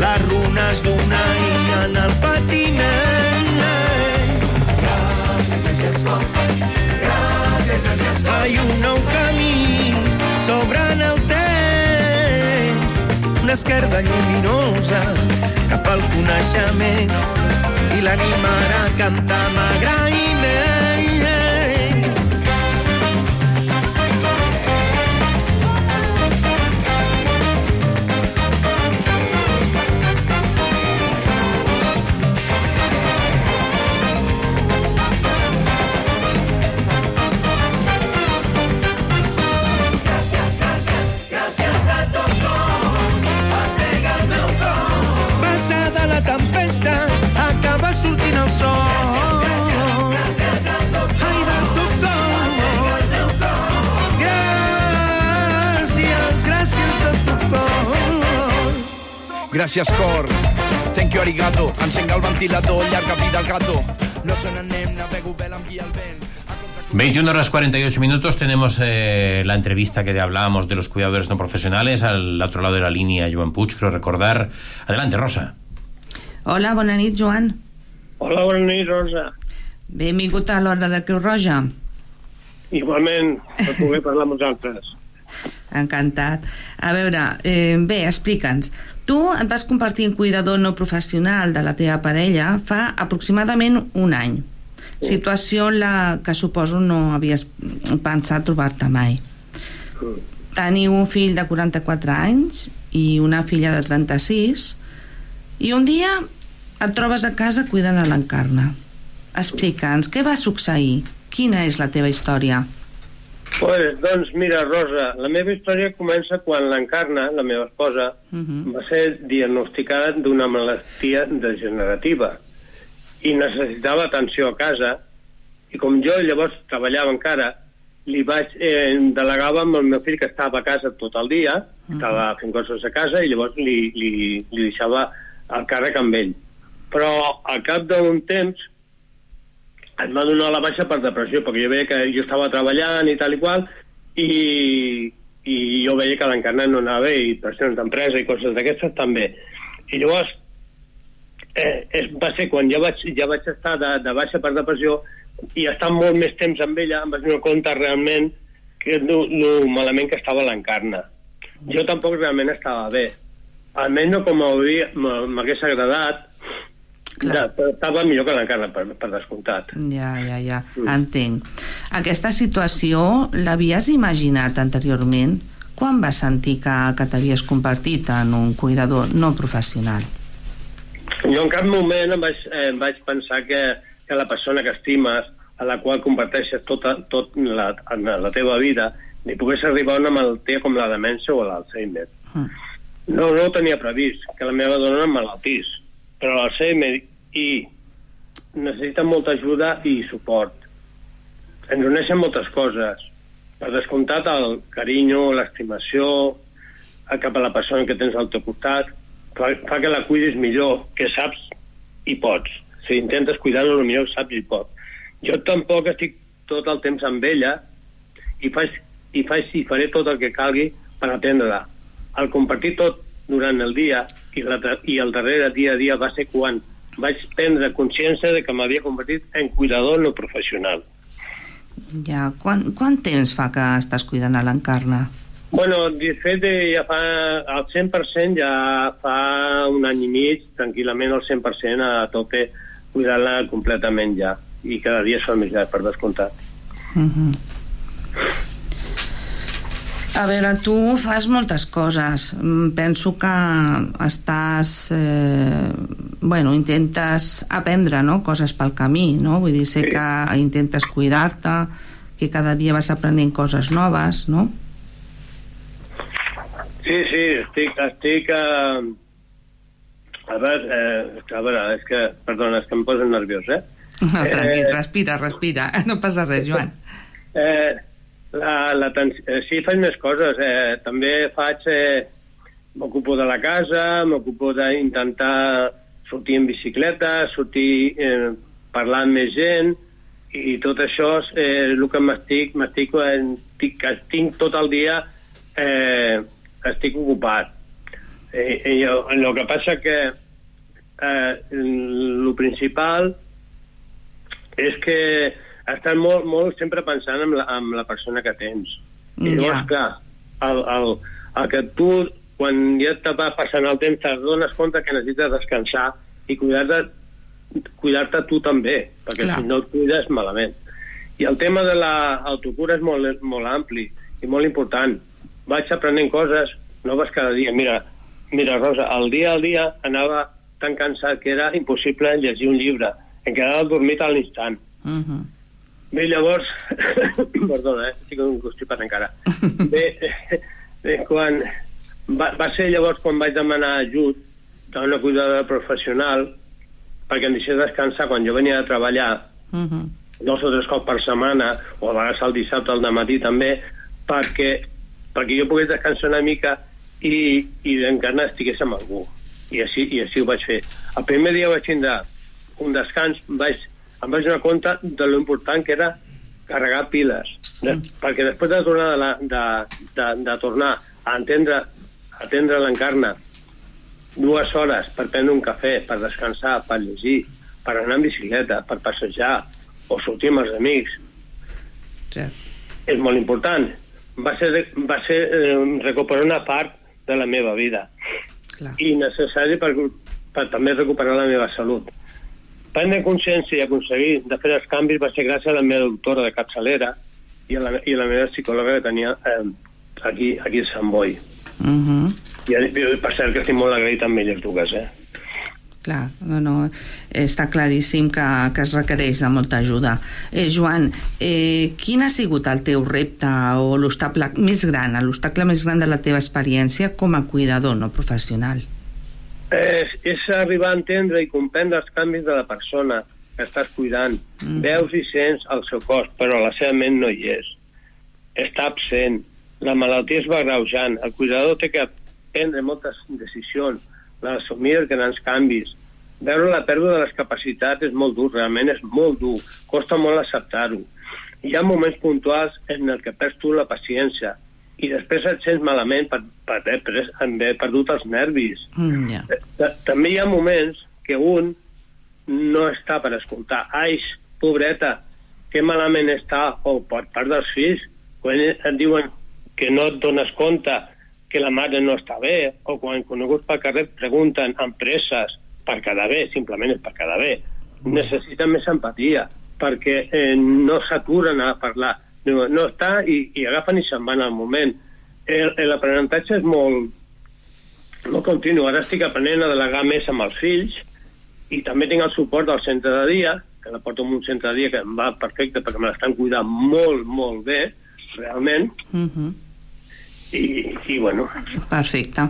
Les runes d'una illa en el patiment. Gràcies, gràcies. Gràcies, gràcies. Hi un nou camí s'obre el temps. Una esquerda lluminosa cap al coneixement i l'animarà a cantar amb Gràcies, cor. Thank you, arigato. Encenga el ventilador, llarga vida al gato. No se n'anem, navego bé amb guia el vent. 21 horas 48 minutos tenemos eh, la entrevista que hablábamos de los cuidadores no profesionales. Al otro lado de la línea, Joan Puig, creo recordar. Adelante, Rosa. Hola, bona nit, Joan. Hola, bona nit, Rosa. Benvingut a l'Hora de Creu Roja. Igualment, per poder parlar amb vosaltres. <laughs> Encantat. A veure, eh, bé, explica'ns. Tu et vas convertir en cuidador no professional de la teva parella fa aproximadament un any. Situació en la que suposo no havies pensat trobar-te mai. Teniu un fill de 44 anys i una filla de 36 i un dia et trobes a casa cuidant a l'encarna. Explica'ns, què va succeir? Quina és la teva història? Pues, doncs mira, Rosa, la meva història comença quan l'Encarna, la meva esposa, Uh -huh. va ser diagnosticada d'una malaltia degenerativa i necessitava atenció a casa i com jo llavors treballava encara li vaig, eh, delegava amb el meu fill que estava a casa tot el dia Mhm. estava fent coses a casa i llavors li, li, li deixava el càrrec amb ell però al cap d'un temps em va donar la baixa per depressió perquè jo veia que jo estava treballant i tal i qual i, i jo veia que l'encarnat no anava bé i pressions d'empresa i coses d'aquestes també. I llavors eh, es, va ser quan ja vaig, ja vaig estar de, de baixa per depressió i estar molt més temps amb ella em vaig donar compte realment que lo, lo malament que estava l'encarna jo tampoc realment estava bé. Almenys no com m'hagués agradat ja, però estava millor que l'encarna per, per descomptat Ja, ja, ja, entenc. Aquesta situació l'havies imaginat anteriorment? Quan vas sentir que, que t'havies convertit en un cuidador no professional? Jo en cap moment em vaig, eh, em vaig pensar que, que la persona que estimes, a la qual comparteixes tota, tot la, la teva vida, li pogués arribar una malaltia com la demència o l'Alzheimer. Mm. No, no ho tenia previst, que la meva dona malaltís, però l'Alzheimer i necessita molta ajuda i suport. Ens uneixen moltes coses. Per descomptat, el carinyo, l'estimació cap a la persona que tens al teu costat, fa, fa que la cuidis millor, que saps i pots. Si intentes cuidar-la, millor saps i pots. Jo tampoc estic tot el temps amb ella i faig, i faig i faré tot el que calgui per atendre-la. El compartir tot durant el dia i, la, i el darrere dia a dia va ser quan vaig prendre consciència de que m'havia convertit en cuidador no professional. Ja, quan, quant temps fa que estàs cuidant a l'encarna? Bueno, de fet, eh, ja fa al 100% ja fa un any i mig, tranquil·lament al 100% a tope, cuidant-la completament ja. I cada dia es fa més llarg, per descomptat. Uh -huh. A veure, tu fas moltes coses. Mm, Penso que estàs... Eh, bueno, intentes aprendre no? coses pel camí, no? Vull dir, sé Sí. que intentes cuidar-te, que cada dia vas aprenent coses noves, no? Sí, sí, estic... estic eh... A veure, eh, a veure, és que... Perdona, és que em poso nerviós, eh? No, tranquil, respira, respira. <laughs> No passa res, Joan. Eh, la, la, eh, sí, faig més coses. Eh, també faig... Eh, m'ocupo de la casa, m'ocupo d'intentar sortir en bicicleta, sortir eh, parlar amb més gent, i tot això és eh, el que m'estic... m'estic estic, estic tot el dia eh, estic ocupat. Eh, eh, jo, el que passa que eh, el principal és que estàs molt, molt sempre pensant en la, en la persona que tens. I llavors, Ja. clar, el, el, el que tu, quan ja et va passant el temps, te dones compte que necessites descansar i cuidar-te cuidar-te tu també, perquè Clar. si no et cuides malament. I el tema de l'autocura és molt, molt ampli i molt important. Vaig aprenent coses noves cada dia. Mira, mira Rosa, el dia al dia anava tan cansat que era impossible llegir un llibre. Em quedava dormit a l'instant. Uh -huh. Bé, llavors... <coughs> Perdona, eh? Estic constipat encara. <laughs> Bé, bé quan... Va, va ser llavors quan vaig demanar ajut d'una cuidadora professional perquè em deixés descansar quan jo venia de treballar Uh -huh. dos o tres cops per setmana, o a vegades el dissabte al matí també, perquè, perquè jo pogués descansar una mica i, i encara estigués amb algú. I així, I així ho vaig fer. El primer dia vaig tindre un descans, vaig, em vaig donar compte de lo important que era carregar piles. De, mm. Perquè després de tornar, de, la, de, de, de tornar a entendre, a atendre l'encarna dues hores per prendre un cafè, per descansar, per llegir, per anar en bicicleta, per passejar, o sortir amb els amics, Sí. és molt important. Va ser, va ser eh, recuperar una part de la meva vida. Clar. I necessari per, per també recuperar la meva salut. Prendre consciència i aconseguir de fer els canvis va ser gràcies a la meva doctora de capçalera i a la, i a la meva psicòloga que tenia eh, aquí, aquí a Sant Boi. Uh -huh. I, i per cert que estic molt agraït amb elles dues, eh? Clar, no, no, està claríssim que, que es requereix de molta ajuda. Eh, Joan, eh, quin ha sigut el teu repte o l'obstacle més gran, l'obstacle més gran de la teva experiència com a cuidador no professional? És, és arribar a entendre i comprendre els canvis de la persona que estàs cuidant. Mm. Veus i sents el seu cos, però la seva ment no hi és. Està absent. La malaltia es va greujant. El cuidador té que prendre moltes decisions, l'assumir els grans canvis. Veure la pèrdua de les capacitats és molt dur, realment és molt dur. Costa molt acceptar-ho. Hi ha moments puntuals en el que perds tu la paciència i després et sents malament per, per, per, per haver perdut els nervis. Mm. Ta- També hi ha moments que un no està per escoltar. Ai, pobreta, que malament està, o per part dels fills, quan et diuen que no et dones compte que la mare no està bé, o quan coneguts pel carrer pregunten amb presses per quedar bé, simplement és per quedar bé. Necessiten més empatia, perquè eh, no s'aturen a parlar. No, no està i, i agafen i se'n van al moment. El- L'aprenentatge és molt, no continu. Ara estic aprenent a delegar més amb els fills i també tinc el suport del centre de dia, que la porto en un centre de dia que em va perfecte perquè me l'estan cuidant molt, molt bé, realment, Uh -huh. i, i bueno, Perfecte.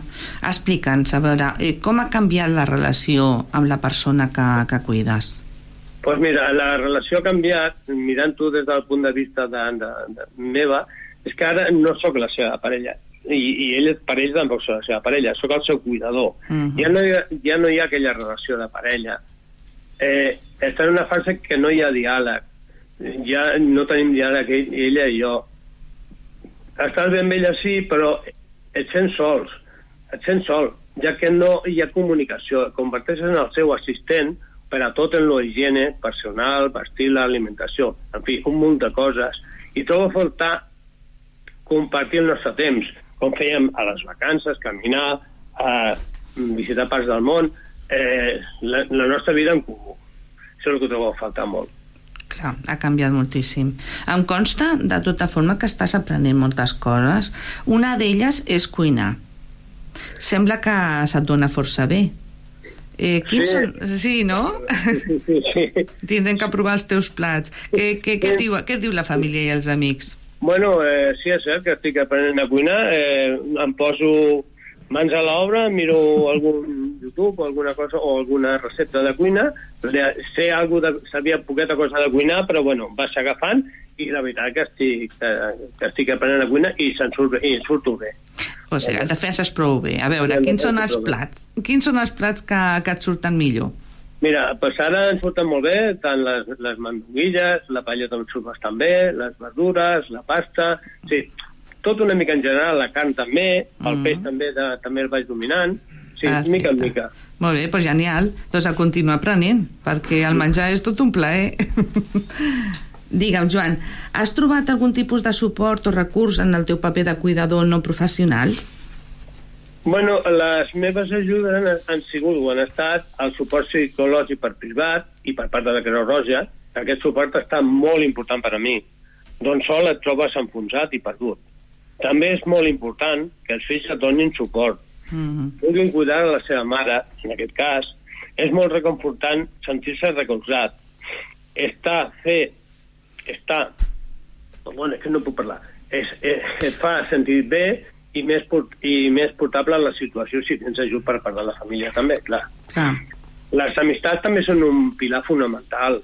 Explica'ns, a veure, eh, com ha canviat la relació amb la persona que, que cuides? Pues mira, la relació ha canviat, mirant-ho des del punt de vista de, de, de meva, és que ara no sóc la seva parella, i, i ell per ell tampoc sóc la seva parella, sóc el seu cuidador. Mhm. ja, no hi ha, ja no hi ha aquella relació de parella. Eh, està en una fase que no hi ha diàleg. Ja no tenim diàleg ell, ella i jo. Estàs ben ella sí, però et sents sols. Et sents sol, ja que no hi ha comunicació. Converteixes en el seu assistent per a tot en la higiene personal, vestir, l'alimentació, en fi, un munt de coses. I trobo a faltar compartir el nostre temps, com fèiem a les vacances, caminar, a visitar parts del món, eh, la, la nostra vida en comú. Això és el que trobo a faltar molt. Clar, ha canviat moltíssim. Em consta, de tota forma, que estàs aprenent moltes coses. Una d'elles és cuinar. Sembla que se't dona força bé. Eh, quins Sí. són... Sí, no? Sí, sí, sí. <laughs> Tindrem que provar els teus plats. Què, què, què, diu, què diu la família i els amics? Bueno, eh, sí, és cert que estic aprenent a cuinar. Eh, em poso mans a l'obra, miro algun YouTube o alguna cosa o alguna recepta de cuina, sé algo de, sabia poqueta cosa de cuinar, però bueno, vas agafant i la veritat que estic, eh, que estic aprenent a cuinar i se'n surt i surto bé. O sigui, el defenses prou bé. A veure, quins són els plats? Quins són els plats que, que et surten millor? Mira, pues ara ens surten molt bé tant les, les mandonguilles, la paella ens surt bastant bé, les verdures, la pasta... Sí, tot una mica en general, la carn també, el Mhm. peix també de, també el vaig dominant. Sí, Perfecte. mica en mica. Molt bé, doncs genial. Doncs a continuar aprenent, perquè el menjar és tot un plaer. <laughs> Digue'm, Joan, has trobat algun tipus de suport o recurs en el teu paper de cuidador no professional? Bueno, les meves ajudes han, han sigut o han estat el suport psicològic per privat i per part de la Creu Roja. Aquest suport està molt important per a mi. D'on sol et trobes enfonsat i perdut. També és molt important que els fills et donin suport, Mm puguin cuidar de la seva mare, en aquest cas. És molt reconfortant sentir-se recolzat. Està, fer, està... Bueno, és que no puc parlar. És, és, et fa sentir bé i més, i més portable en la situació si tens ajut per part de la família també, clar. Clar. Les amistats també són un pilar fonamental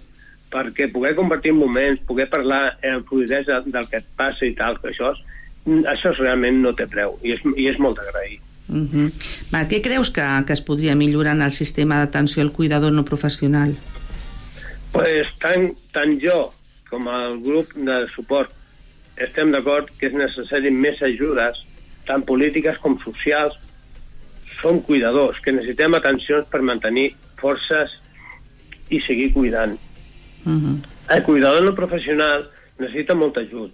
perquè poder compartir moments, poder parlar amb fluidesa del que et passa i tal, que això, és, això és realment no té preu i és, i és molt d'agrair. Uh -huh. Va, què creus que, que es podria millorar en el sistema d'atenció al cuidador no professional? Pues, tant, tant jo com el grup de suport estem d'acord que és necessari més ajudes, tant polítiques com socials. Som cuidadors, que necessitem atencions per mantenir forces i seguir cuidant. Uh -huh. El cuidador no professional necessita molt ajut.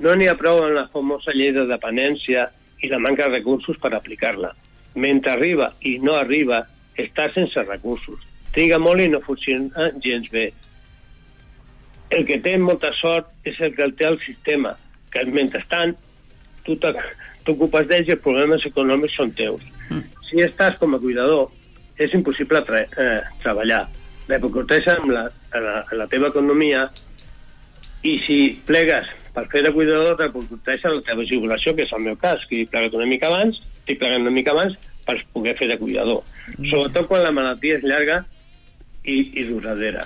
No n'hi ha prou amb la famosa llei de dependència i la manca de recursos per aplicar-la. Mentre arriba i no arriba, està sense recursos. Triga molt i no funciona gens bé. El que té molta sort és el que el té el sistema, que mentrestant tu t'oc- t'ocupes d'ells i els problemes econòmics són teus. Si estàs com a cuidador, és impossible tra eh, treballar. Repercuteix amb la, en la, en la teva economia i si plegues per fer de cuidador, repercuteix en la teva jubilació, que és el meu cas, que he plegat una mica abans, estic plegant una mica abans per poder fer de cuidador. Sobretot quan la malaltia és llarga i, i duradera.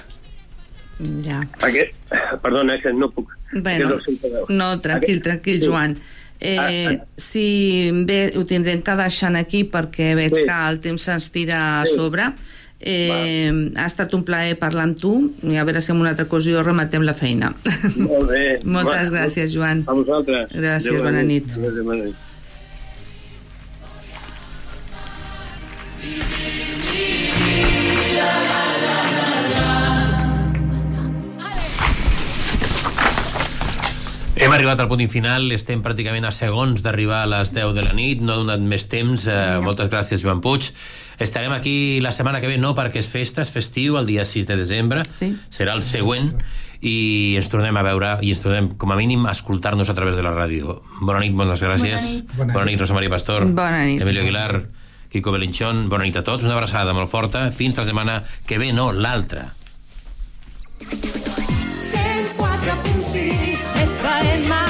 Ja. Perquè, perdona, que no puc. Bueno, no veu. no, tranquil, tranquil, Sí. Joan. Eh, Ah, si bé, ho tindrem que deixar aquí perquè veig Sí. que el temps se'ns tira a Sí. sobre. Eh, ha estat un plaer parlar amb tu i a veure si en una altra ocasió rematem la feina. Molt bé. <laughs> Moltes Va, gràcies, Joan. A vosaltres. Gràcies, Adéu, bona nit. Adéu, bona nit. Hem arribat al punt final, estem pràcticament a segons d'arribar a les 10 de la nit, no ha donat més temps. Eh, moltes gràcies, Joan Puig. Estarem aquí la setmana que ve, no perquè és festa, és festiu, el dia 6 de desembre. Sí. Serà el següent i ens tornem a veure i ens tornem, com a mínim, a escoltar-nos a través de la ràdio. Bona nit, moltes gràcies. Bona nit. Bona, Bona nit, Rosa Maria Pastor. Bona nit. Emilio Aguilar, Quico Belinchón. Bona nit a tots. Una abraçada molt forta. Fins la setmana que ve, no, l'altra. 104.6 Alba en Mar.